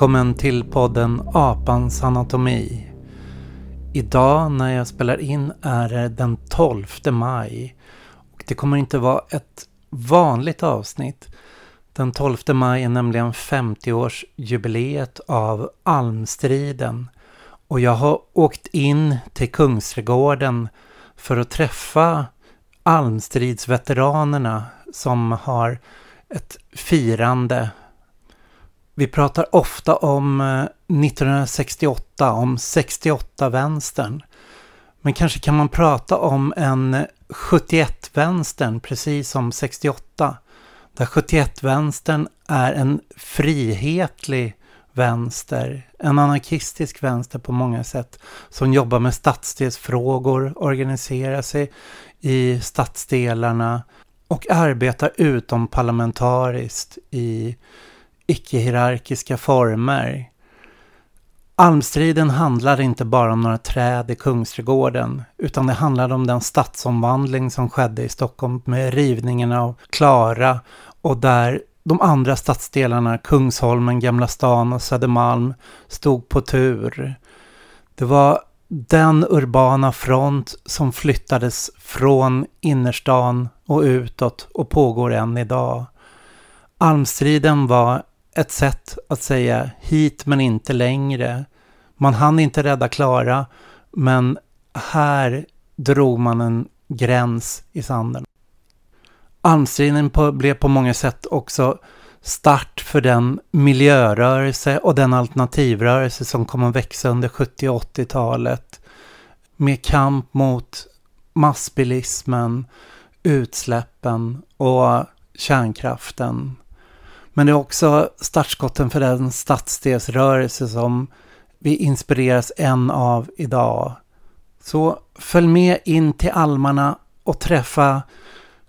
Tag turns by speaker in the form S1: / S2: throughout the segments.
S1: Välkommen till podden Apans anatomi. Idag när jag spelar in är det den 12 maj. Och det kommer inte vara ett vanligt avsnitt. Den 12 maj är nämligen 50-årsjubileet av almstriden. Och jag har åkt in till Kungsträdgården för att träffa almstridsveteranerna som har ett firande vi pratar ofta om eh, 1968, om 68-vänstern. Men kanske kan man prata om en 71-vänstern precis som 68. Där 71-vänstern är en frihetlig vänster, en anarkistisk vänster på många sätt, som jobbar med stadsdelsfrågor, organiserar sig i stadsdelarna och arbetar utomparlamentariskt i icke-hierarkiska former. Almstriden handlade inte bara om några träd i Kungsträdgården, utan det handlade om den stadsomvandling som skedde i Stockholm med rivningen av Klara och där de andra stadsdelarna, Kungsholmen, Gamla stan och Södermalm, stod på tur. Det var den urbana front som flyttades från innerstan och utåt och pågår än idag. Almstriden var ett sätt att säga hit men inte längre. Man hann inte rädda Klara, men här drog man en gräns i sanden. Almstriden blev på många sätt också start för den miljörörelse och den alternativrörelse som kom att växa under 70 och 80-talet. Med kamp mot massbilismen, utsläppen och kärnkraften. Men det är också startskotten för den stadsdelsrörelse som vi inspireras än av idag. Så följ med in till almarna och träffa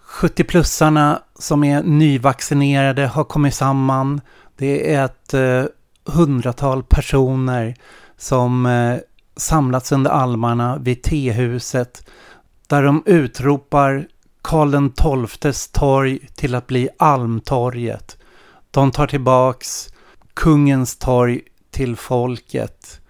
S1: 70-plussarna som är nyvaccinerade, har kommit samman. Det är ett eh, hundratal personer som eh, samlats under almarna vid tehuset där de utropar Karl XIIs torg till att bli Almtorget. De tar tillbaks kungens torg till folket.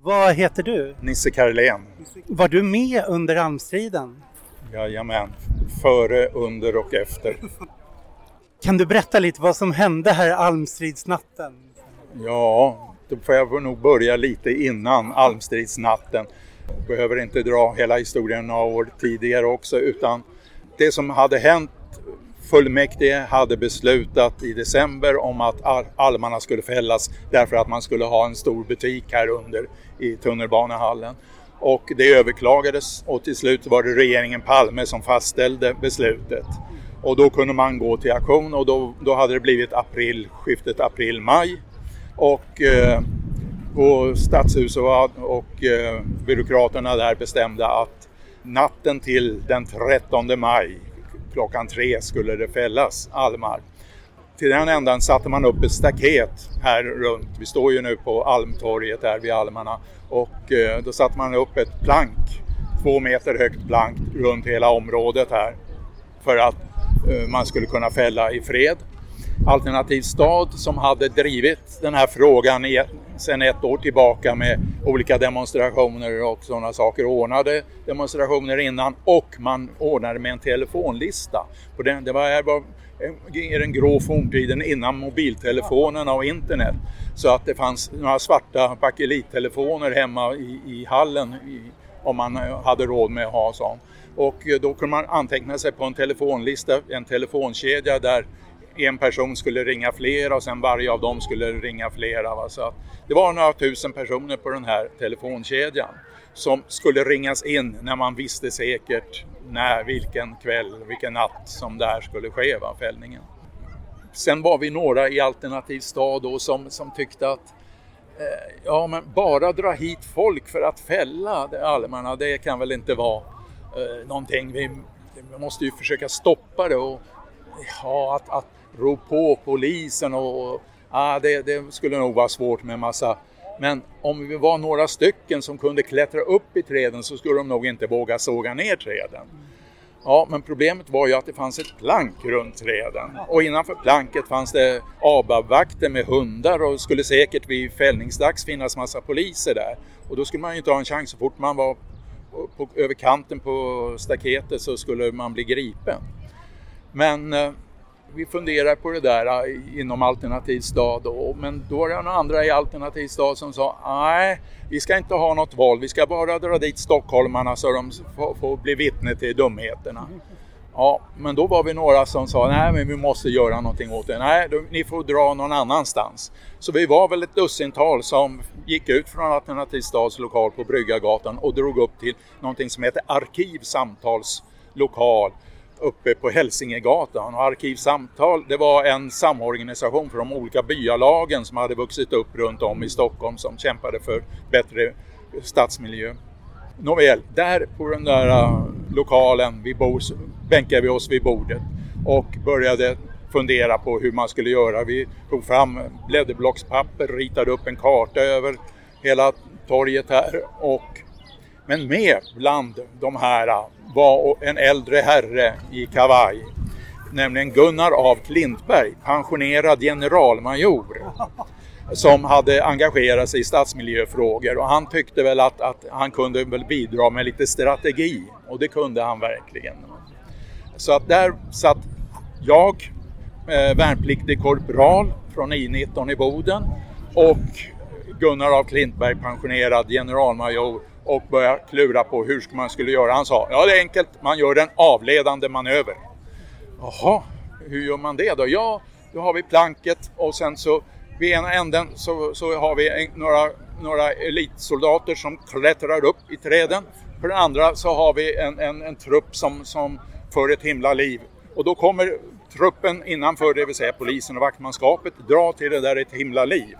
S1: Vad heter du?
S2: Nisse Karlén.
S1: Var du med under Almstriden?
S2: Jajamän, före, under och efter.
S1: Kan du berätta lite vad som hände här Almstridsnatten?
S2: Ja, då får jag nog börja lite innan Almstridsnatten behöver inte dra hela historien några år tidigare också utan det som hade hänt Fullmäktige hade beslutat i december om att almarna skulle fällas därför att man skulle ha en stor butik här under i tunnelbanehallen. Och det överklagades och till slut var det regeringen Palme som fastställde beslutet. Och då kunde man gå till aktion och då, då hade det blivit april, skiftet april-maj. Och eh, på Stadshuset och, och eh, byråkraterna där bestämde att natten till den 13 maj klockan tre skulle det fällas almar. Till den ändan satte man upp ett staket här runt. Vi står ju nu på Almtorget här vid almarna och eh, då satte man upp ett plank, två meter högt plank runt hela området här för att eh, man skulle kunna fälla i fred. Alternativ stad som hade drivit den här frågan sedan ett år tillbaka med olika demonstrationer och sådana saker. Ordnade demonstrationer innan och man ordnade med en telefonlista. På den, det var, var i den grå forntiden innan mobiltelefonerna och internet. Så att det fanns några svarta bakelittelefoner hemma i, i hallen i, om man eh, hade råd med att ha sån. Och eh, då kunde man anteckna sig på en telefonlista, en telefonkedja där en person skulle ringa flera och sen varje av dem skulle ringa flera. Va? Så det var några tusen personer på den här telefonkedjan som skulle ringas in när man visste säkert när, vilken kväll, vilken natt som det här skulle ske, va, fällningen. Sen var vi några i Alternativ stad då som, som tyckte att eh, ja, men bara dra hit folk för att fälla almarna, det kan väl inte vara eh, någonting. Vi, vi måste ju försöka stoppa det och ja, att, att ro på polisen och, och ah, det, det, skulle nog vara svårt med massa Men om vi var några stycken som kunde klättra upp i träden så skulle de nog inte våga såga ner träden. Ja, men problemet var ju att det fanns ett plank runt träden och innanför planket fanns det ABAB-vakter med hundar och skulle säkert vid fällningsdags finnas massa poliser där. Och då skulle man ju inte ha en chans så fort man var på, över kanten på staketet så skulle man bli gripen. Men eh, vi funderar på det där äh, inom Alternativ stad men då var det några andra i Alternativ stad som sa nej, vi ska inte ha något val, vi ska bara dra dit stockholmarna så de får, får bli vittne till dumheterna. Ja, men då var vi några som sa nej, men vi måste göra någonting åt det. Nej, då, ni får dra någon annanstans. Så vi var väl ett dussintal som gick ut från Alternativ stads lokal på Bryggargatan och drog upp till någonting som heter Arkivsamtalslokal uppe på Hälsingegatan och Arkivsamtal det var en samorganisation för de olika byalagen som hade vuxit upp runt om i Stockholm som kämpade för bättre stadsmiljö. Nåväl, där på den där äh, lokalen vi bor, bänkade vi oss vid bordet och började fundera på hur man skulle göra. Vi tog fram blädderblockspapper, ritade upp en karta över hela torget här och men med bland de här äh, var en äldre herre i kavaj, nämligen Gunnar av Klintberg, pensionerad generalmajor som hade engagerat sig i stadsmiljöfrågor och han tyckte väl att, att han kunde väl bidra med lite strategi och det kunde han verkligen. Så att där satt jag, eh, värnpliktig korpral från I19 i Boden och Gunnar av Klintberg, pensionerad generalmajor och började klura på hur man skulle göra. Han sa, ja det är enkelt, man gör en avledande manöver. Jaha, hur gör man det då? Ja, då har vi planket och sen så vid ena änden så, så har vi en, några, några elitsoldater som klättrar upp i träden. På den andra så har vi en, en, en trupp som, som för ett himla liv. Och då kommer truppen innanför, det vill säga polisen och vaktmanskapet, dra till det där ett himla liv.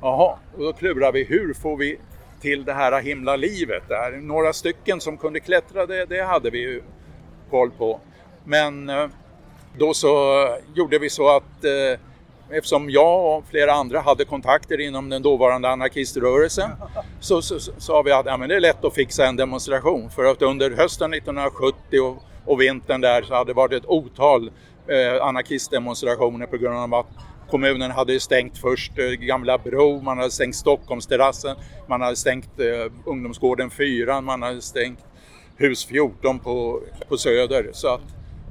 S2: Jaha, och då klurar vi, hur får vi till det här himla livet där. Några stycken som kunde klättra, det, det hade vi ju koll på. Men eh, då så gjorde vi så att eh, eftersom jag och flera andra hade kontakter inom den dåvarande anarkiströrelsen så sa vi att ja, men det är lätt att fixa en demonstration för att under hösten 1970 och, och vintern där så hade det varit ett otal eh, anarkistdemonstrationer på grund av att Kommunen hade stängt först eh, Gamla Bro, man hade stängt Stockholmsterrassen, man hade stängt eh, ungdomsgården 4, man hade stängt hus 14 på, på Söder. Så att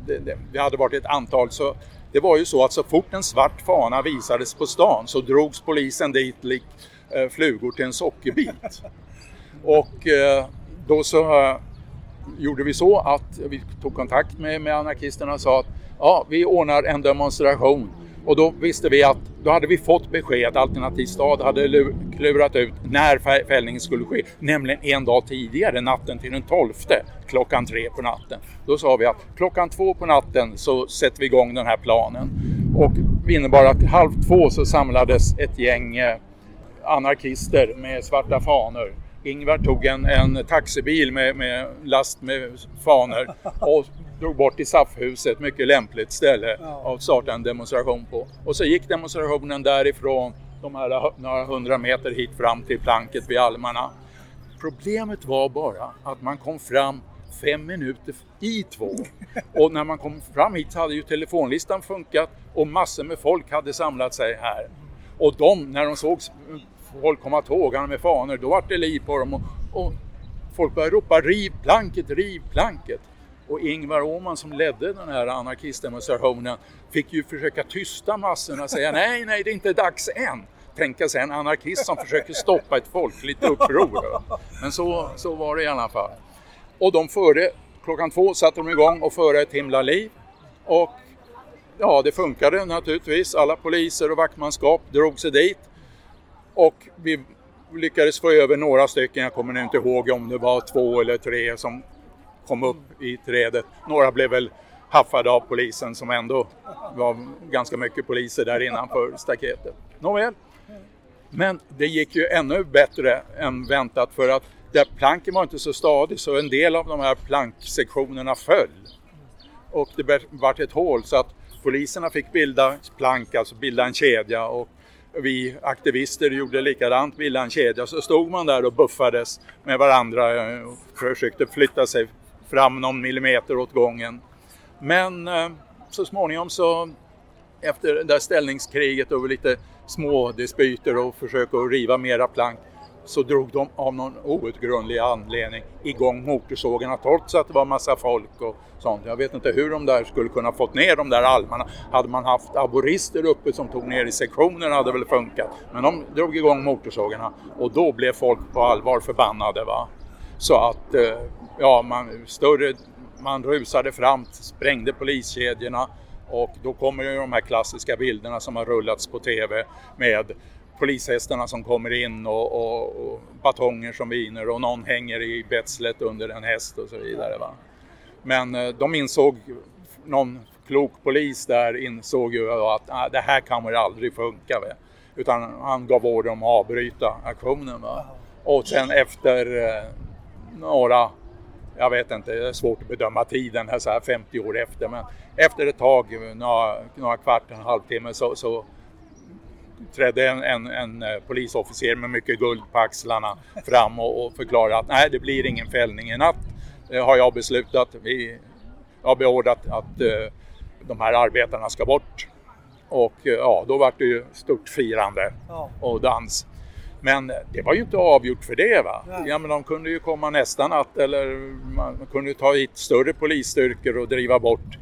S2: det, det, det hade varit ett antal. Så det var ju så att så fort en svart fana visades på stan så drogs polisen dit lik eh, flugor till en sockerbit. Och eh, då så eh, gjorde vi så att vi tog kontakt med, med anarkisterna och sa att ja, vi ordnar en demonstration och då visste vi att då hade vi fått besked, Alternativ stad hade klurat ut när fällningen skulle ske, nämligen en dag tidigare, natten till den 12 klockan tre på natten. Då sa vi att klockan två på natten så sätter vi igång den här planen. Och det innebar att halv två så samlades ett gäng eh, anarkister med svarta fanor. Ingvar tog en, en taxibil med, med last med fanor och drog bort till SAF-huset, mycket lämpligt ställe att starta en demonstration på. Och så gick demonstrationen därifrån de här några hundra meter hit fram till planket vid Almarna. Problemet var bara att man kom fram fem minuter i två. Och när man kom fram hit så hade ju telefonlistan funkat och massor med folk hade samlat sig här. Och de, när de såg folk komma tågande med fanor, då vart det liv på dem och, och folk började ropa riv planket, riv planket. Och Ingvar Åman som ledde den här anarkistdemonstrationen fick ju försöka tysta massorna och säga nej, nej, det är inte dags än. Tänka sig en anarkist som försöker stoppa ett folkligt uppror. Men så, så var det i alla fall. Och de före, klockan två satte de igång och före ett himla liv. Och ja, det funkade naturligtvis. Alla poliser och vaktmanskap drog sig dit. Och vi lyckades få över några stycken, jag kommer nu inte ihåg om det var två eller tre som kom upp i trädet. Några blev väl haffade av polisen som ändå var ganska mycket poliser där innanför staketet. Nåväl. Men det gick ju ännu bättre än väntat för att där planken var inte så stadig så en del av de här planksektionerna föll. Och det vart ett hål så att poliserna fick bilda plank, alltså bilda en kedja och vi aktivister gjorde likadant, bildade en kedja, så stod man där och buffades med varandra eh, och försökte flytta sig fram någon millimeter åt gången. Men eh, så småningom så efter det där ställningskriget och lite små dispyter och försök att riva mera plank så drog de av någon outgrundlig anledning igång motorsågarna trots att det var massa folk och sånt. Jag vet inte hur de där skulle kunna fått ner de där almarna. Hade man haft aborister uppe som tog ner i sektionerna hade det väl funkat. Men de drog igång motorsågarna och då blev folk på allvar förbannade. Va? Så att eh, ja, man, större, man rusade fram, sprängde poliskedjorna och då kommer ju de här klassiska bilderna som har rullats på TV med polishästarna som kommer in och, och, och batonger som viner och någon hänger i betslet under en häst och så vidare. Va? Men eh, de insåg, någon klok polis där insåg ju att ah, det här kan väl aldrig funka. Va? Utan han gav order om att avbryta aktionen. Va? Och sen efter eh, några, jag vet inte, det är svårt att bedöma tiden här så här 50 år efter, men efter ett tag, några, några kvart, en halvtimme så, så trädde en, en, en, eh, polisofficer med mycket guld på axlarna fram och, och förklarade att nej, det blir ingen fällning i natt. Det har jag beslutat. Vi har beordrat att uh, de här arbetarna ska bort. Och uh, ja, då var det ju stort firande och dans. Men det var ju inte avgjort för det. Va? Ja, men de kunde ju komma nästa natt eller man kunde ta hit större polisstyrkor och driva bort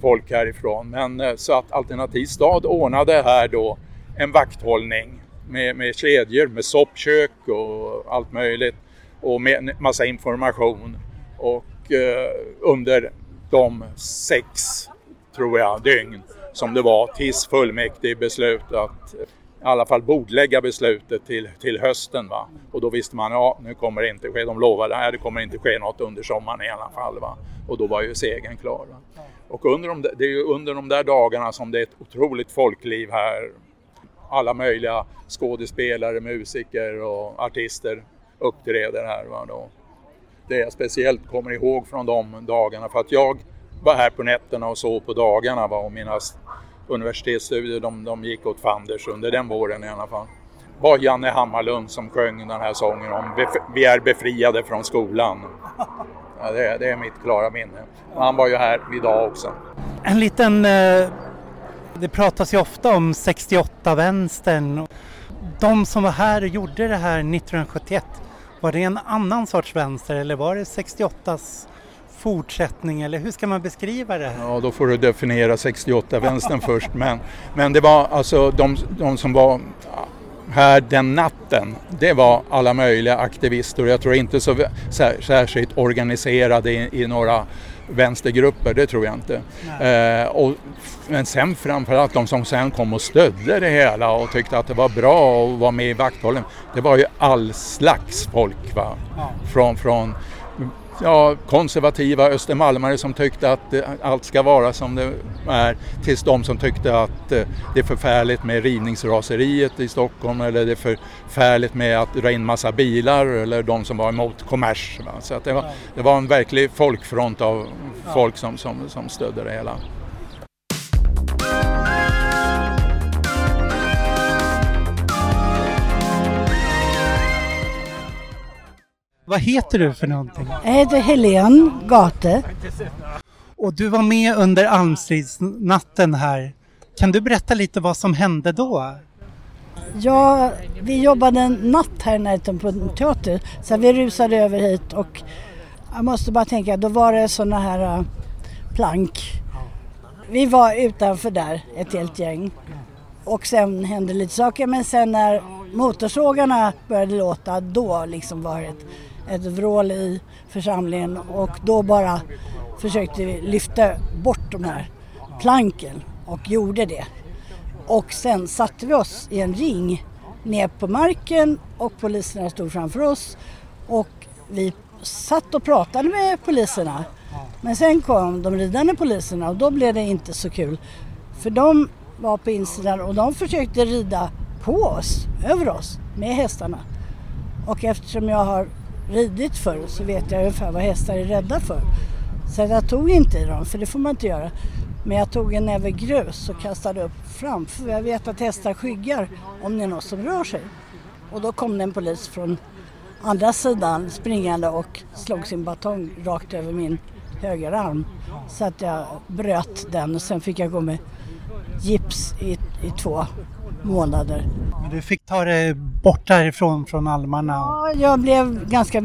S2: folk härifrån. Men så att Alternativ stad ordnade här då en vakthållning med, med kedjor, med soppkök och allt möjligt och med massa information. Och eh, under de sex, tror jag, dygn som det var tills fullmäktige beslut att i alla fall bordlägga beslutet till, till hösten. Va? Och då visste man, ja nu kommer det inte ske, de lovade, nej det kommer inte ske något under sommaren i alla fall. Va? Och då var ju segern klar. Va? Och under de, det är ju under de där dagarna som det är ett otroligt folkliv här alla möjliga skådespelare, musiker och artister uppträder här. Va, då. Det jag speciellt kommer ihåg från de dagarna för att jag var här på nätterna och sov på dagarna va, och mina universitetsstudier de, de gick åt fanders under den våren i alla fall. Det var Janne Hammarlund som sjöng den här sången om Vi är befriade från skolan. Ja, det, det, är mitt klara minne. Han var ju här idag också.
S1: En liten eh det pratas ju ofta om 68-vänstern. De som var här och gjorde det här 1971, var det en annan sorts vänster eller var det 68s fortsättning eller hur ska man beskriva det?
S2: Ja, då får du definiera 68-vänstern först. Men, men det var alltså de, de som var här den natten, det var alla möjliga aktivister och jag tror inte så särskilt organiserade i, i några vänstergrupper, det tror jag inte. Eh, och, men sen framförallt de som sen kom och stödde det hela och tyckte att det var bra att vara med i vakthållen. Det var ju all slags folk. Va? Ja. Från, från ja, konservativa östermalmare som tyckte att allt ska vara som det är tills de som tyckte att eh, det är förfärligt med rivningsraseriet i Stockholm eller det är förfärligt med att dra in massa bilar eller de som var emot kommers. Så att det, var, det var en verklig folkfront av folk som, som, som stödde det hela.
S1: Vad heter du för någonting?
S3: Jag heter Helene Gate.
S1: Och du var med under Almstridsnatten här. Kan du berätta lite vad som hände då?
S3: Ja, vi jobbade en natt här närheten på en teater så vi rusade över hit och jag måste bara tänka, då var det sådana här uh, plank. Vi var utanför där, ett helt gäng. Och sen hände lite saker men sen när motorsågarna började låta då liksom var det ett ett vrål i församlingen och då bara försökte vi lyfta bort de här planken och gjorde det. Och sen satte vi oss i en ring ner på marken och poliserna stod framför oss och vi satt och pratade med poliserna. Men sen kom de ridande poliserna och då blev det inte så kul. För de var på insidan och de försökte rida på oss, över oss, med hästarna. Och eftersom jag har ridit förr så vet jag ungefär vad hästar är rädda för. Så jag tog inte i dem, för det får man inte göra. Men jag tog en näve grus och kastade upp framför. Jag vet att hästar skyggar om det är något som rör sig. Och då kom det en polis från andra sidan springande och slog sin batong rakt över min högerarm. Så att jag bröt den och sen fick jag gå med gips i, i två månader.
S1: Men du fick ta dig bort därifrån från almarna?
S3: Ja, jag blev ganska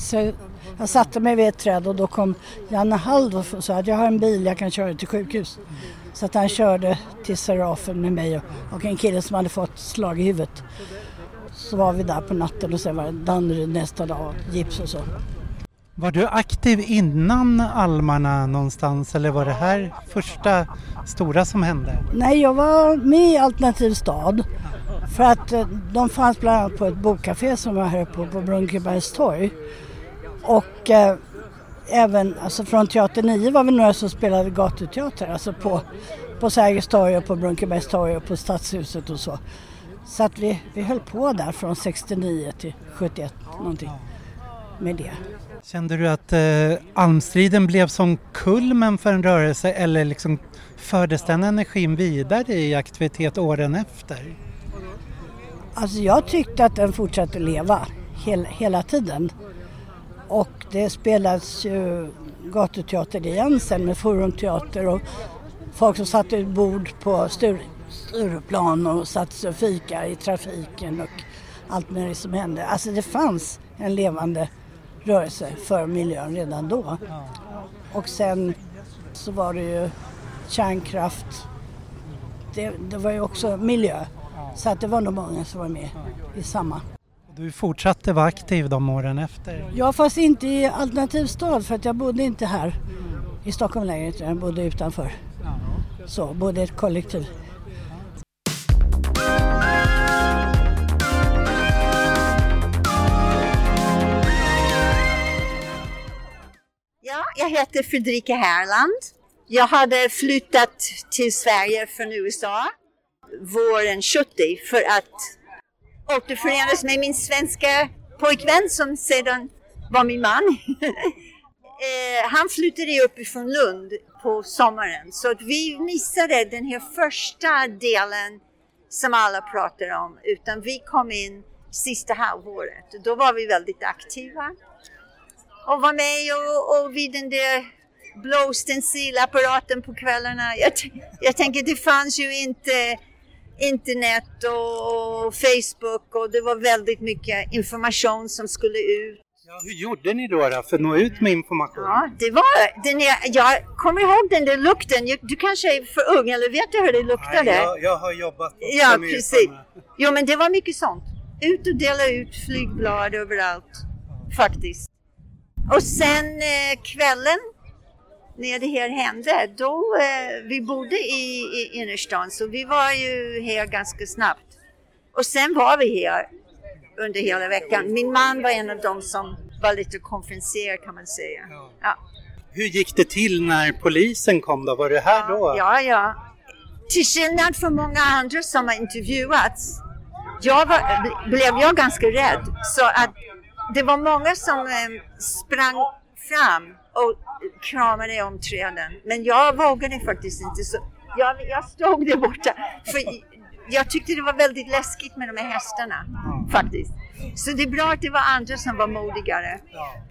S3: så jag satte mig vid ett träd och då kom Janne Halldorf och sa att jag har en bil, jag kan köra till sjukhus. Så att han körde till Serafen med mig och, och en kille som hade fått slag i huvudet. Så var vi där på natten och sen var det Danderyd nästa dag, gips och så.
S1: Var du aktiv innan almarna någonstans eller var det här första stora som hände?
S3: Nej, jag var med i Alternativ stad. För att eh, de fanns bland annat på ett bokcafé som var här på, på Brunkebergs torg. Och eh, även alltså från Teater 9 var vi några som spelade gatuteater, alltså på, på Sergels torg och på Brunkebergs torg och på Stadshuset och så. Så att vi, vi höll på där från 69 till 71 någonting med det.
S1: Kände du att eh, almstriden blev som kulmen för en rörelse eller liksom fördes den energin vidare i aktivitet åren efter?
S3: Alltså jag tyckte att den fortsatte leva hel, hela tiden. Och det spelades ju gatuteater igen sen med forumteater och folk som satt ut bord på Stureplan och satt sig och fika i trafiken och allt möjligt som hände. Alltså det fanns en levande rörelse för miljön redan då. Och sen så var det ju kärnkraft. Det, det var ju också miljö. Så att det var nog många som var med i samma.
S1: Du fortsatte vara aktiv de åren efter?
S3: Ja, fast inte i alternativ stad för att jag bodde inte här i Stockholm längre utan jag bodde utanför. Så, bodde i ett kollektiv.
S4: Jag heter Fredrika Herland. Jag hade flyttat till Sverige från USA våren 70 för att återförenas med min svenska pojkvän som sedan var min man. Eh, han flyttade uppifrån Lund på sommaren så att vi missade den här första delen som alla pratar om utan vi kom in sista halvåret. Då var vi väldigt aktiva och var med och, och vid den där blå stencilapparaten på kvällarna. Jag, jag tänker det fanns ju inte internet och Facebook och det var väldigt mycket information som skulle ut.
S1: Ja, hur gjorde ni då, då för att nå ut med information?
S4: Ja, det var den jag, jag kommer ihåg den där lukten. Du kanske är för ung eller vet du hur det luktade?
S1: Nej, jag, jag har jobbat
S4: Ja, precis. Jo, men det var mycket sånt. Ut och dela ut flygblad överallt, faktiskt. Och sen eh, kvällen när det här hände, då eh, vi bodde i, i innerstan så vi var ju här ganska snabbt. Och sen var vi här under hela veckan. Min man var en av dem som var lite konferenser kan man säga. Ja.
S1: Hur gick det till när polisen kom då? Var du här då?
S4: Ja, ja. Till skillnad från många andra som har intervjuats jag var, blev jag ganska rädd. Så att det var många som eh, sprang fram och kramade om träden. Men jag vågade faktiskt inte. Så jag, jag stod där borta. För jag tyckte det var väldigt läskigt med de här hästarna. Faktiskt. Så det är bra att det var andra som var modigare.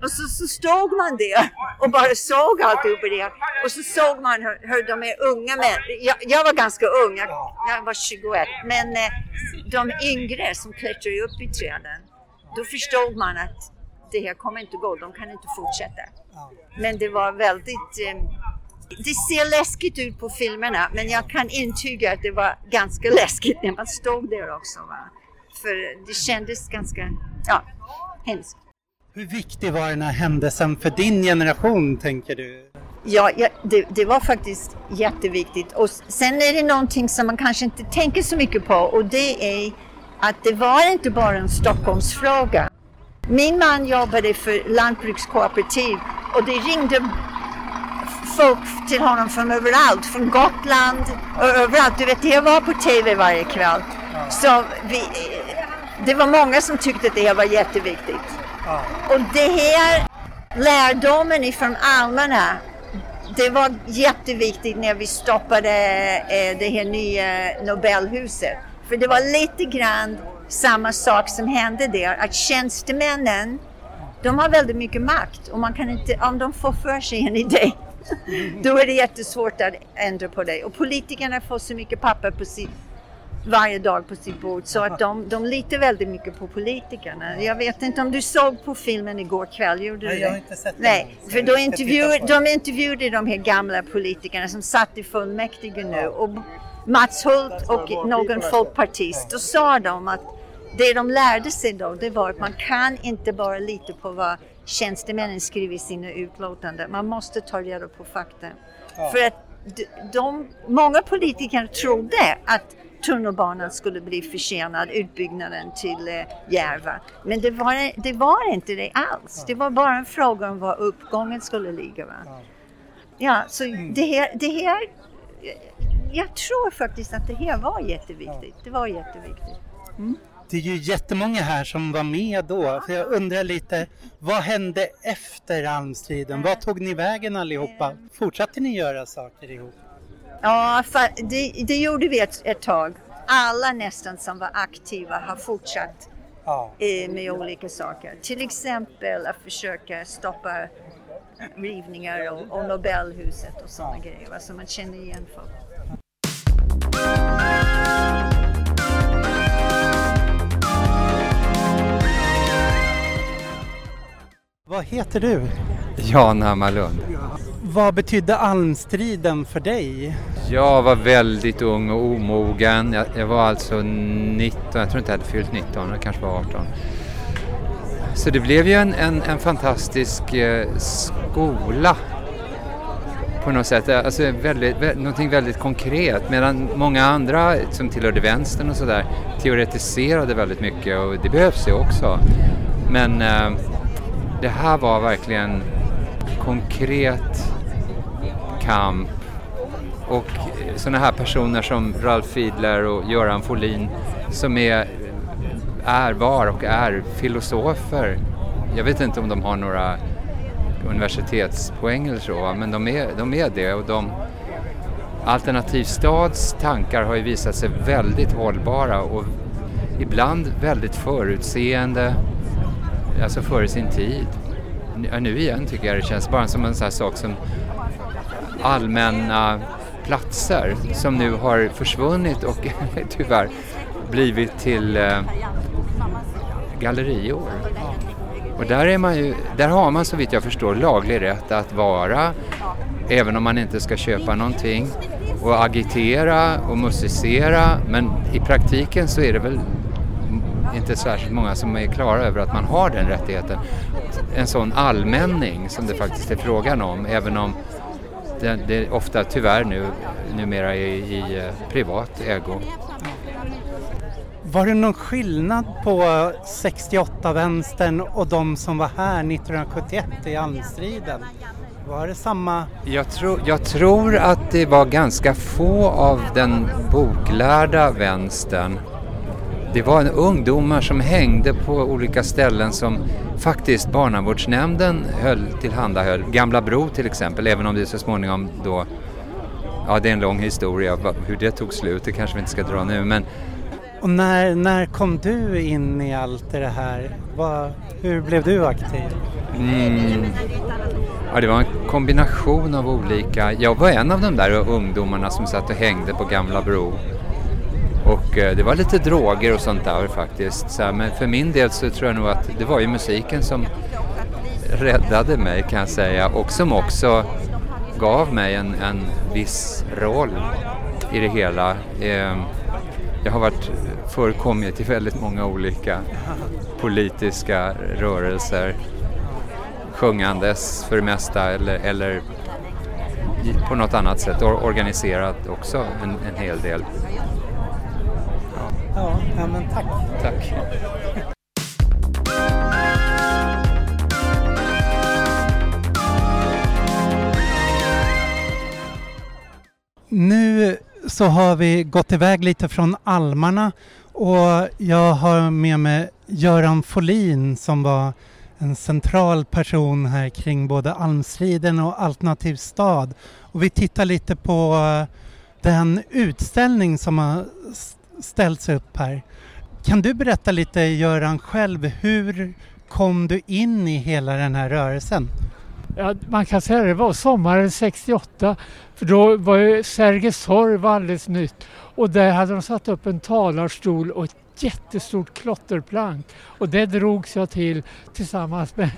S4: Och så, så stod man där och bara såg alltihop det. Och så såg man hur, hur de är unga män. Jag, jag var ganska ung, jag, jag var 21. Men eh, de yngre som klättrar upp i träden. Då förstod man att det här kommer inte gå, de kan inte fortsätta. Men det var väldigt... Eh, det ser läskigt ut på filmerna men jag kan intyga att det var ganska läskigt när man stod där också. Va? För det kändes ganska, ja, hemskt.
S1: Hur viktig var den här händelsen för din generation, tänker du?
S4: Ja, ja det, det, var faktiskt jätteviktigt. Och sen är det någonting som man kanske inte tänker så mycket på och det är att det var inte bara en Stockholmsfråga. Min man jobbade för lantbrukskooperativ och det ringde folk till honom från överallt, från Gotland och överallt. Du vet, jag var på TV varje kväll. Så vi, det var många som tyckte att det här var jätteviktigt. Och det här lärdomen ifrån almarna, det var jätteviktigt när vi stoppade eh, det här nya Nobelhuset. För det var lite grann samma sak som hände där, att tjänstemännen, de har väldigt mycket makt och man kan inte, om de får för sig en idé, då är det jättesvårt att ändra på det. Och politikerna får så mycket papper på sitt varje dag på sitt bord så att de, de litar väldigt mycket på politikerna. Jag vet inte om du såg på filmen igår kväll? Gjorde
S1: Nej,
S4: du
S1: jag har
S4: det?
S1: inte sett
S4: Nej,
S1: den.
S4: för då intervjuade, de intervjuade de här gamla politikerna som satt i fullmäktige nu och Mats Hult och någon folkpartist. Då sa de att det de lärde sig då, det var att man kan inte bara lita på vad tjänstemännen skriver i sina utlåtanden. Man måste ta reda på fakta. För att de, de, många politiker trodde att tunnelbanan skulle bli försenad, utbyggnaden till eh, Järva. Men det var, det var inte det alls. Det var bara en fråga om var uppgången skulle ligga. Va? Ja, så det här, det här, jag tror faktiskt att det här var jätteviktigt. Det var jätteviktigt.
S1: Det är ju jättemånga här som var med då. För jag undrar lite, vad hände efter almstriden? Vad tog ni vägen allihopa? Fortsatte ni göra saker ihop?
S4: Ja, det, det gjorde vi ett, ett tag. Alla nästan som var aktiva har fortsatt
S1: Ja.
S4: eh, med olika saker. Till exempel att försöka stoppa rivningar och, och Nobelhuset och sådana grejer. va, Så man känner igen folk.
S1: Vad heter du?
S5: Jan Hammarlund.
S1: Vad betydde almstriden för dig?
S5: Jag var väldigt ung och omogen. Jag, jag var alltså 19, jag tror inte jag hade fyllt 19, jag kanske var 18. Så det blev ju en, en, en fantastisk eh, skola på något sätt. Alltså väldigt, vä- någonting väldigt konkret. Medan många andra som tillhörde vänstern och sådär teoretiserade väldigt mycket och det behövs ju också. Men eh, det här var verkligen konkret kamp och eh, sådana här personer som Ralf Fiedler och Göran Folin som är, är, var och är filosofer. Jag vet inte om de har några universitetspoäng eller så, men de är, de är det. Och de, Alternativ stads tankar har ju visat sig väldigt hållbara och ibland väldigt förutseende, alltså före sin tid. Nu igen tycker jag det känns bara som en sån här sak som allmänna platser som nu har försvunnit och tyvärr blivit till eh, gallerior. Och där, är man ju, där har man så vitt jag förstår laglig rätt att vara även om man inte ska köpa någonting och agitera och musicera men i praktiken så är det väl inte särskilt många som är klara över att man har den rättigheten. En sån allmänning som det faktiskt är frågan om även om det, det ofta tyvärr nu numera är i eh, privat ägo.
S1: Var det någon skillnad på 68-vänstern och de som var här 1971 i almstriden? Var det samma?
S5: Jag, tror- jag tror att det var ganska få av den boklärda vänstern. Det var en ungdomar som hängde på olika ställen som faktiskt barnavårdsnämnden höll tillhandahöll. Gamla Bro till exempel, även om det så småningom då Ja, det är en lång historia hur det tog slut, det kanske vi inte ska dra nu, men
S1: och när, när kom du in i allt det här? Var, hur blev du aktiv?
S5: Mm. Ja, det var en kombination av olika. Jag var en av de där ungdomarna som satt och hängde på Gamla Bro. Och eh, det var lite droger och sånt där faktiskt. Så här, men för min del så tror jag nog att det var ju musiken som räddade mig kan jag säga. Och som också gav mig en, en viss roll i det hela. Eh, jag har varit förekommit i väldigt många olika politiska rörelser sjungandes för det mesta eller, eller på något annat sätt or- organiserat också en, en hel del.
S1: Ja, ja men tack.
S5: Tack.
S1: Nu så har vi gått iväg lite från almarna och jag har med mig Göran Folin som var en central person här kring både almsliden och Alternativ stad. Och vi tittar lite på eh, den utställning som har ställts upp här. Kan du berätta lite Göran själv, hur kom du in i hela den här rörelsen?
S6: Ja, man kan säga att det var sommaren 68 för då var ju Sergels torg alldeles nytt. Och där hade de satt upp en talarstol och ett jättestort klotterplank. Och det drogs jag till tillsammans med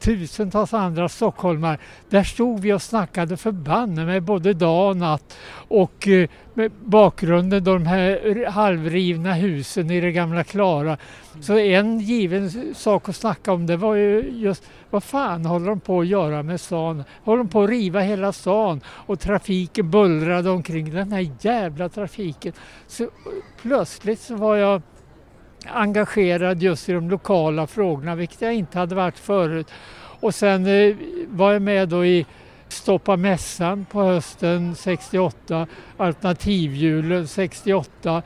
S6: tusentals andra stockholmare. Där stod vi och snackade förbanne med både dag och natt och eh, med bakgrunden de här halvrivna husen i det gamla Klara. Så en given sak att snacka om det var ju just vad fan håller de på att göra med stan? Håller de på att riva hela stan och trafiken bullrade omkring den här jävla trafiken. Så eh, plötsligt så var jag engagerad just i de lokala frågorna, vilket jag inte hade varit förut. Och sen eh, var jag med då i Stoppa mässan på hösten 68, Alternativjulen 68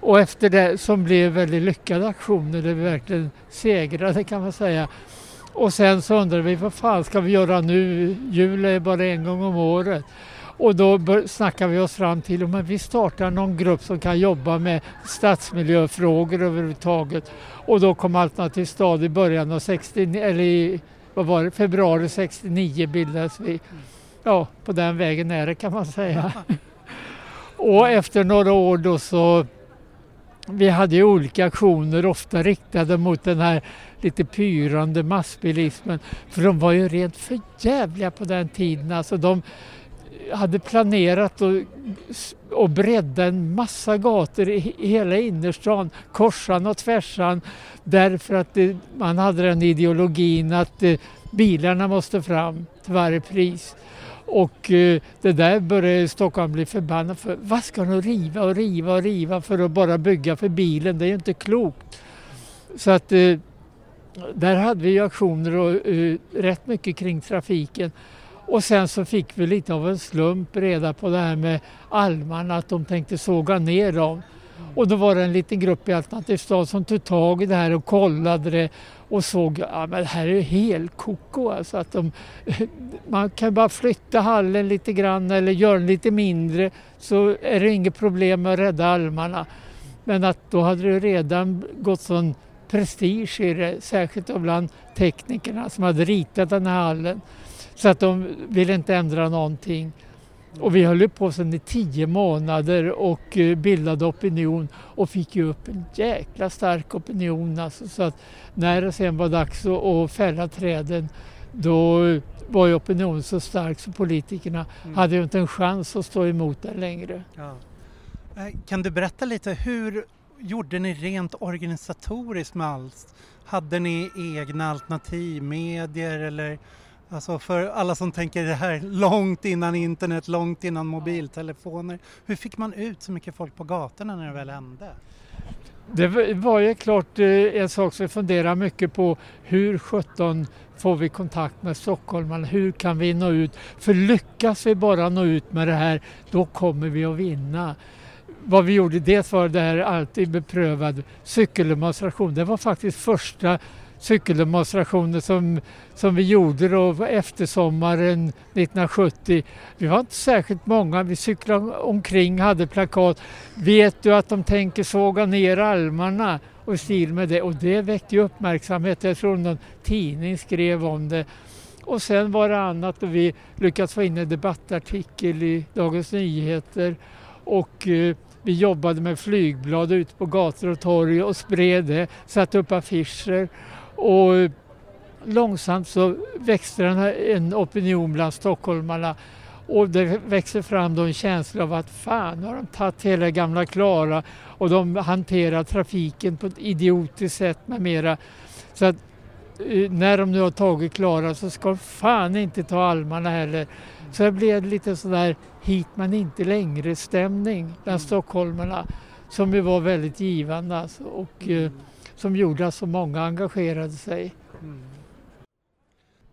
S6: och efter det som blev väldigt lyckade aktioner där vi verkligen segrade kan man säga. Och sen så undrade vi vad fan ska vi göra nu? Jul är bara en gång om året. Och då snackade vi oss fram till att vi startar någon grupp som kan jobba med stadsmiljöfrågor överhuvudtaget. Och då kom Alternativ stad i början av 60, eller i, vad var det, februari 69 bildades vi. Ja, på den vägen är det kan man säga. och efter några år då så vi hade ju olika aktioner, ofta riktade mot den här lite pyrande massbilismen. För de var ju rent förjävliga på den tiden. Alltså de hade planerat att att bredda en massa gator i hela innerstan, korsan och tvärsan, därför att det, man hade den ideologin att eh, bilarna måste fram till varje pris. Och eh, det där började Stockholm bli förbannad för. Vad ska de riva och riva och riva för att bara bygga för bilen? Det är ju inte klokt. Så att eh, där hade vi aktioner och eh, rätt mycket kring trafiken. Och sen så fick vi lite av en slump reda på det här med almarna, att de tänkte såga ner dem. Och då var det en liten grupp i Alternativ stad som tog tag i det här och kollade det och såg att ja, det här är helt koko. Alltså att de, man kan bara flytta hallen lite grann eller göra den lite mindre så är det inget problem med att rädda almarna. Men att då hade det redan gått sån prestige i det, särskilt bland teknikerna som hade ritat den här hallen. Så att de ville inte ändra någonting. Och vi höll på sedan i tio månader och eh, bildade opinion och fick ju upp en jäkla stark opinion. Alltså, så att när det sen var dags att fälla träden då var ju opinionen så stark så politikerna mm. hade ju inte en chans att stå emot den längre. Ja.
S1: Eh, kan du berätta lite, hur gjorde ni rent organisatoriskt med allt? Hade ni egna alternativ, medier eller Alltså för alla som tänker det här långt innan internet, långt innan mobiltelefoner. Hur fick man ut så mycket folk på gatorna när det väl hände?
S6: Det var ju klart eh, en sak som vi funderar mycket på. Hur sjutton får vi kontakt med stockholmarna? Hur kan vi nå ut? För lyckas vi bara nå ut med det här, då kommer vi att vinna. Vad vi gjorde, dels var det här alltid beprövad cykeldemonstration. Det var faktiskt första cykeldemonstrationer som, som vi gjorde då efter sommaren 1970. Vi var inte särskilt många, vi cyklade omkring, hade plakat. Vet du att de tänker såga ner almarna? Och i stil med det. Och det väckte ju uppmärksamhet. Jag tror någon tidning skrev om det. Och sen var det annat och vi lyckades få in en debattartikel i Dagens Nyheter. Och eh, vi jobbade med flygblad ute på gator och torg och spred det, satte upp affischer och långsamt så växte den här, en opinion bland stockholmarna och det växer fram då en känsla av att fan har de tagit hela gamla Klara och de hanterar trafiken på ett idiotiskt sätt med mera. Så att eh, när de nu har tagit Klara så ska de fan inte ta almarna heller. Så det blev lite sådär hit men inte längre stämning bland mm. stockholmarna som ju var väldigt givande. Alltså. Och, mm som gjorde att så många engagerade sig. Mm.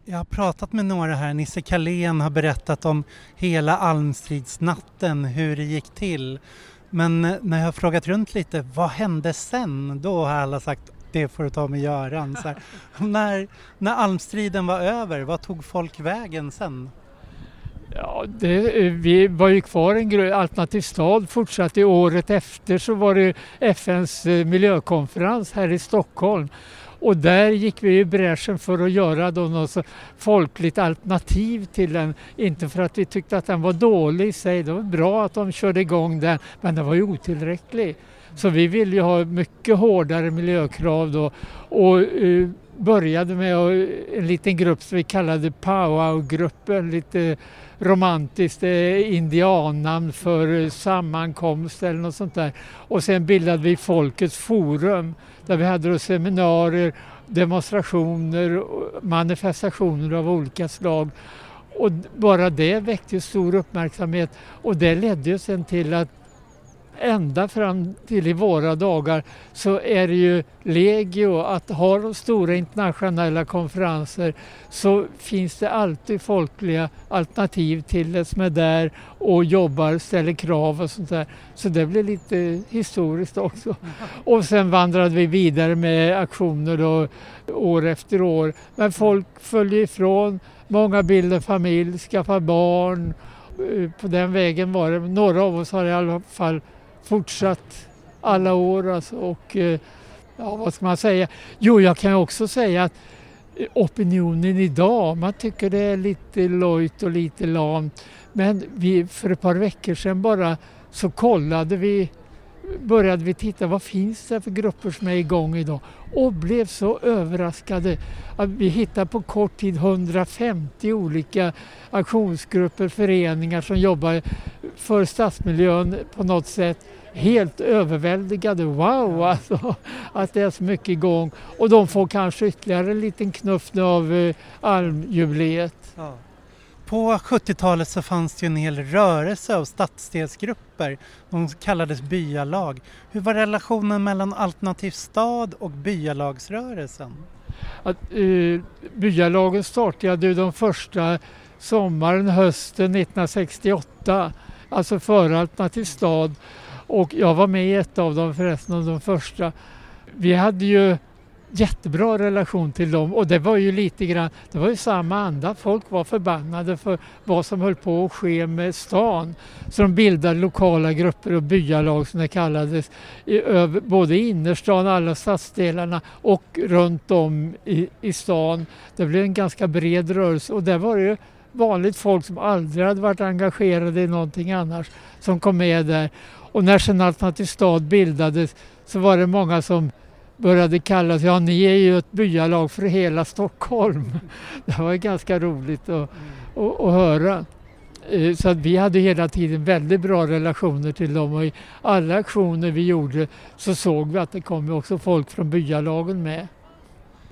S1: Jag har pratat med några här, Nisse Kalén har berättat om hela Almstridsnatten, hur det gick till. Men när jag har frågat runt lite, vad hände sen? Då har alla sagt, det får du ta med Göran. När, när almstriden var över, vad tog folk vägen sen?
S6: Ja, det, eh, vi var ju kvar en alternativ stad fortsatte året efter så var det FNs eh, miljökonferens här i Stockholm och där gick vi i bräschen för att göra då något folkligt alternativ till den. Inte för att vi tyckte att den var dålig i sig, det var bra att de körde igång den, men den var ju otillräcklig. Så vi ville ju ha mycket hårdare miljökrav då och uh, började med en liten grupp som vi kallade powwow-gruppen, lite romantiskt eh, indiannamn för sammankomst eller något sånt där. Och sen bildade vi Folkets forum där vi hade seminarier, demonstrationer, manifestationer av olika slag. Och bara det väckte stor uppmärksamhet och det ledde sen till att ända fram till i våra dagar så är det ju legio att ha de stora internationella konferenser så finns det alltid folkliga alternativ till det som är där och jobbar, ställer krav och sånt där. Så det blir lite historiskt också. Och sen vandrade vi vidare med aktioner då, år efter år. Men folk följer ifrån, många bildar familj, skaffar barn. Eh, på den vägen var det. Några av oss har i alla fall fortsatt alla år. Alltså, och eh, ja, vad ska man säga? Jo, jag kan också säga att eh, opinionen idag, man tycker det är lite lojt och lite lamt. Men vi, för ett par veckor sedan bara så kollade vi började vi titta vad finns det för grupper som är igång idag och blev så överraskade att vi hittade på kort tid 150 olika aktionsgrupper, föreningar som jobbar för stadsmiljön på något sätt. Helt överväldigade, wow alltså, att det är så mycket igång och de får kanske ytterligare en liten knuff av eh, almjubileet. Ja.
S1: På 70-talet så fanns det en hel rörelse av stadsdelsgrupper. De kallades byalag. Hur var relationen mellan Alternativ stad och byalagsrörelsen?
S6: Att, eh, byalagen startade de första sommaren, hösten 1968, alltså före Alternativ stad. Och jag var med i ett av dem förresten, av de första. Vi hade ju jättebra relation till dem och det var ju lite grann, det var ju samma anda. Folk var förbannade för vad som höll på att ske med stan. Så de bildade lokala grupper och byalag som det kallades, i, över, både i innerstan, alla stadsdelarna och runt om i, i stan. Det blev en ganska bred rörelse och där var det ju vanligt folk som aldrig hade varit engagerade i någonting annars som kom med där. Och när sen Alternativ stad bildades så var det många som började kallas, ja ni är ju ett byalag för hela Stockholm. Det var ganska roligt att, att, att höra. Eh, så att vi hade hela tiden väldigt bra relationer till dem och i alla aktioner vi gjorde så såg vi att det kom också folk från byalagen med.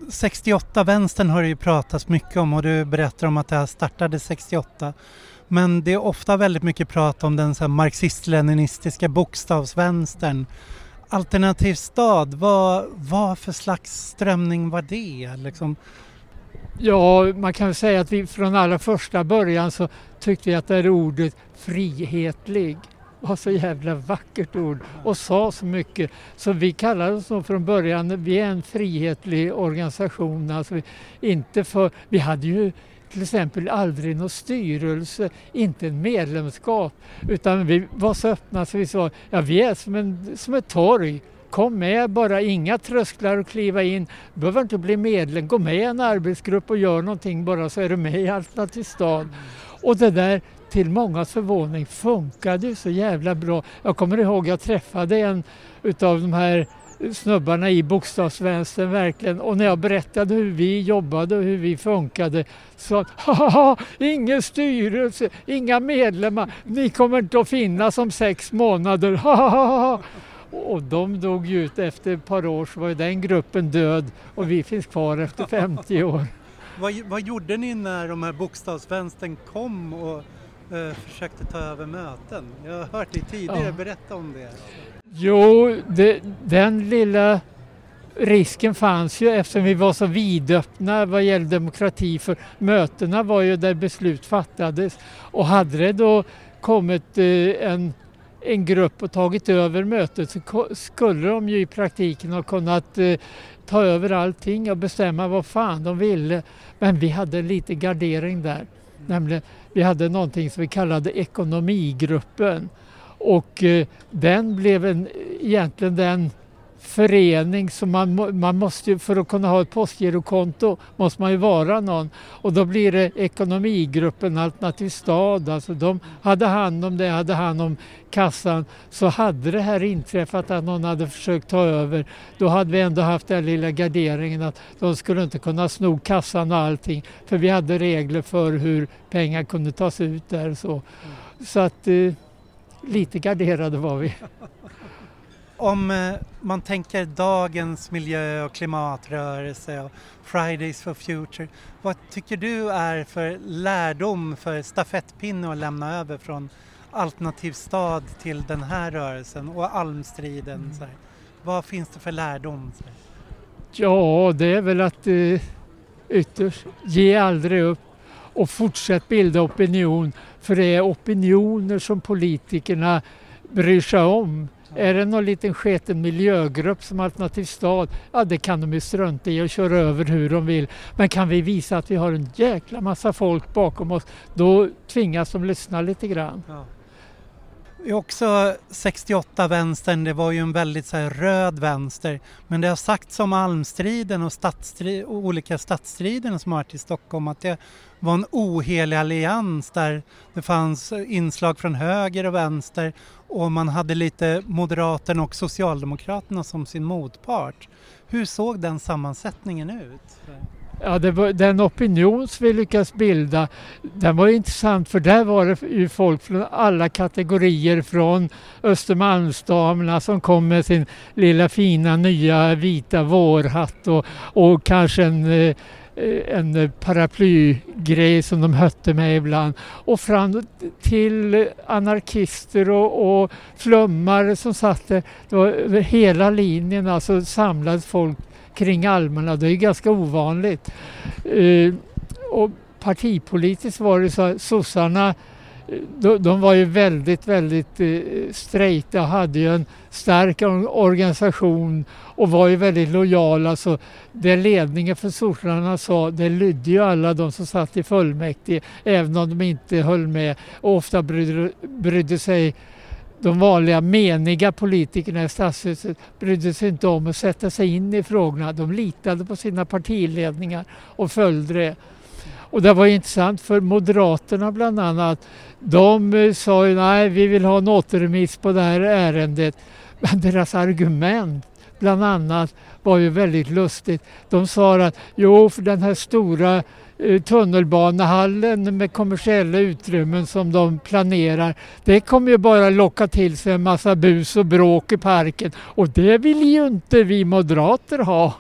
S1: 68 vänstern har det ju pratats mycket om och du berättar om att det här startade 68. Men det är ofta väldigt mycket prat om den marxist-leninistiska bokstavsvänstern Alternativ stad, vad, vad för slags strömning var det? Liksom?
S6: Ja, man kan säga att vi från allra första början så tyckte vi att det här ordet frihetlig var så jävla vackert ord och sa så mycket. Så vi kallade oss från början, vi är en frihetlig organisation. Alltså vi, inte för, vi hade ju till exempel aldrig någon styrelse, inte en medlemskap. Utan vi var så öppna så vi sa, ja vi är som, en, som ett torg. Kom med bara, inga trösklar att kliva in. Du behöver inte bli medlem, gå med i en arbetsgrupp och gör någonting bara så är du med i Alternativ stad. Och det där till mångas förvåning funkade ju så jävla bra. Jag kommer ihåg jag träffade en utav de här snubbarna i bokstavsvänstern verkligen. Och när jag berättade hur vi jobbade och hur vi funkade så haha, ingen styrelse, inga medlemmar, ni kommer inte att finnas om sex månader. Haha. Och de dog ju ut efter ett par år så var ju den gruppen död och vi finns kvar efter 50 år.
S1: vad, vad gjorde ni när de här bokstavsvänstern kom och uh, försökte ta över möten? Jag har hört dig tidigare ja. berätta om det.
S6: Jo, det, den lilla risken fanns ju eftersom vi var så vidöppna vad gäller demokrati för mötena var ju där beslut fattades och hade det då kommit eh, en en grupp och tagit över mötet så skulle de ju i praktiken ha kunnat eh, ta över allting och bestämma vad fan de ville. Men vi hade lite gardering där. Nämligen, vi hade någonting som vi kallade ekonomigruppen och eh, den blev en, egentligen den förening som man, man måste för att kunna ha ett postgirokonto måste man ju vara någon och då blir det ekonomigruppen Alternativ stad, alltså de hade hand om det, hade hand om kassan. Så hade det här inträffat att någon hade försökt ta över då hade vi ändå haft den lilla garderingen att de skulle inte kunna sno kassan och allting för vi hade regler för hur pengar kunde tas ut där och så. Så att eh, lite garderade var vi.
S1: Om eh, man tänker dagens miljö och klimatrörelse och Fridays for Future, vad tycker du är för lärdom för stafettpinne att lämna över från Alternativ stad till den här rörelsen och almstriden? Mm. Så. Vad finns det för lärdom?
S6: Ja, det är väl att eh, ytterst ge aldrig upp och fortsätt bilda opinion för det är opinioner som politikerna bryr sig om. Är det någon liten sketen miljögrupp som Alternativ stad, ja det kan de ju strunta i och köra över hur de vill. Men kan vi visa att vi har en jäkla massa folk bakom oss, då tvingas de lyssna lite grann. Ja.
S1: Också 68 vänstern, det var ju en väldigt så här, röd vänster. Men det har sagts om almstriden och och olika stadsstriderna som har varit i Stockholm att det var en ohelig allians där det fanns inslag från höger och vänster och man hade lite Moderaterna och Socialdemokraterna som sin motpart. Hur såg den sammansättningen ut?
S6: Ja, det var, den opinion som vi lyckades bilda, den var intressant för där var det ju folk från alla kategorier från Östermalmsdamerna som kom med sin lilla fina nya vita vårhatt och, och kanske en eh, en paraplygrej som de hötte med ibland och fram till anarkister och, och flummare som satt där. Det var över hela linjen alltså samlades folk kring almarna. Det är ganska ovanligt. Eh, och partipolitiskt var det så att sossarna eh, de, de var ju väldigt, väldigt eh, strejta och hade ju en stark organisation och var ju väldigt lojala. Så det ledningen för sossarna sa, det lydde ju alla de som satt i fullmäktige, även om de inte höll med och ofta brydde, brydde sig de vanliga meniga politikerna i stadshuset brydde sig inte om att sätta sig in i frågorna. De litade på sina partiledningar och följde det. Och det var intressant för Moderaterna bland annat. De eh, sa ju nej, vi vill ha en återremiss på det här ärendet. Men deras argument bland annat var ju väldigt lustigt. De sa att jo, för den här stora tunnelbanehallen med kommersiella utrymmen som de planerar. Det kommer ju bara locka till sig en massa bus och bråk i parken och det vill ju inte vi moderater ha.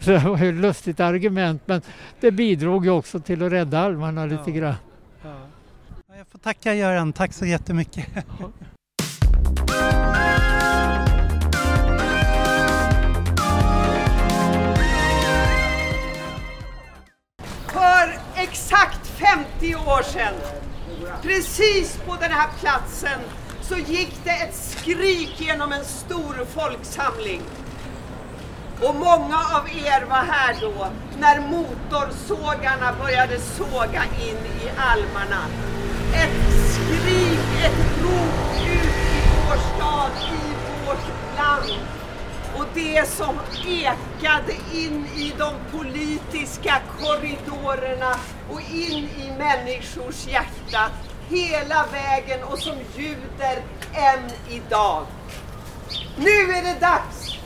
S6: Så det var ett lustigt argument men det bidrog ju också till att rädda almarna lite grann. Ja.
S1: Jag får tacka Göran, tack så jättemycket.
S7: exakt 50 år sedan, precis på den här platsen, så gick det ett skrik genom en stor folksamling. Och många av er var här då, när motorsågarna började såga in i almarna. Ett skrik, ett rop ut i vår stad, i vårt land det som ekade in i de politiska korridorerna och in i människors hjärta hela vägen och som ljuder än idag. Nu är det dags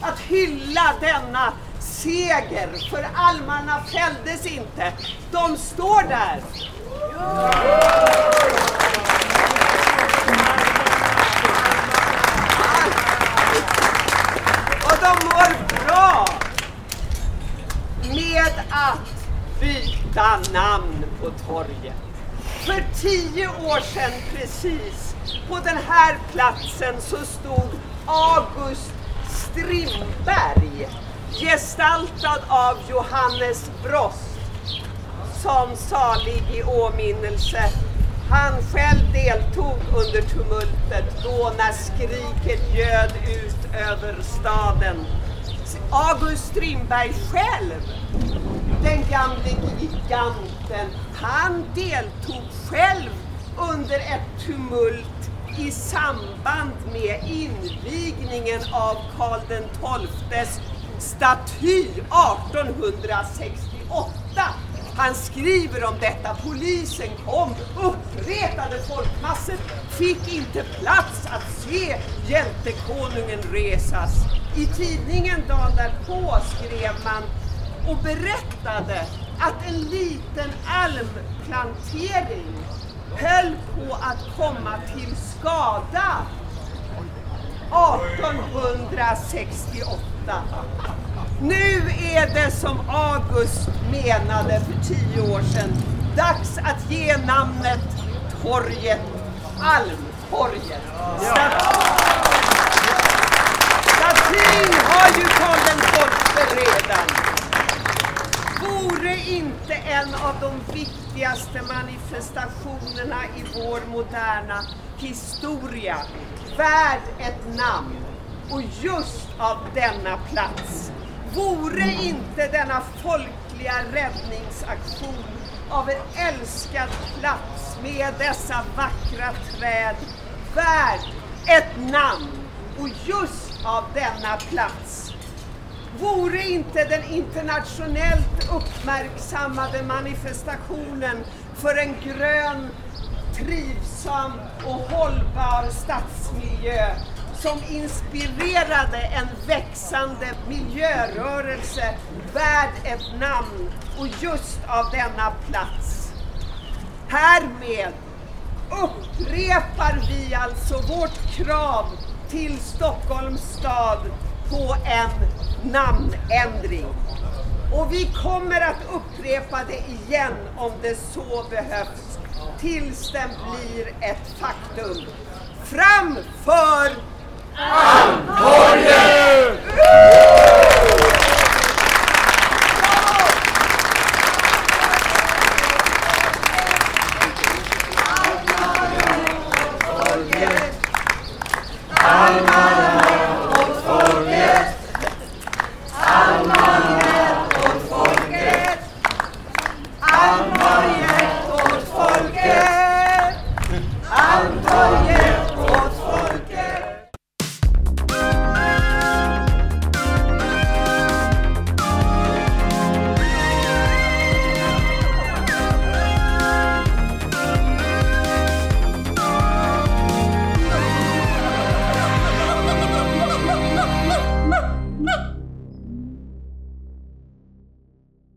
S7: att hylla denna seger, för almarna fälldes inte. De står där. Ja. mår bra med att byta namn på torget. För tio år sedan precis, på den här platsen så stod August Strindberg gestaltad av Johannes Brost som salig i åminnelse. Han själv deltog under tumultet då när skriket ljöd ut över staden. August Strindberg själv, den gamle giganten, han deltog själv under ett tumult i samband med invigningen av Karl XIIs staty 1868. Han skriver om detta. Polisen kom, uppretade folkmassor, fick inte plats att se hjältekonungen resas. I tidningen dagen därpå skrev man och berättade att en liten almplantering höll på att komma till skada 1868. Nu är det som August menade för tio år sedan dags att ge namnet torget Almtorget. Statyn har ju Karl XII redan. Vore inte en av de viktigaste manifestationerna i vår moderna historia värd ett namn och just av denna plats Vore inte denna folkliga räddningsaktion av en älskad plats med dessa vackra träd värd ett namn? Och just av denna plats. Vore inte den internationellt uppmärksammade manifestationen för en grön, trivsam och hållbar stadsmiljö som inspirerade en växande miljörörelse värd ett namn och just av denna plats. Härmed upprepar vi alltså vårt krav till Stockholms stad på en namnändring. Och vi kommer att upprepa det igen om det så behövs tills den blir ett faktum. Framför för
S8: Almtorget!
S7: Almtorget!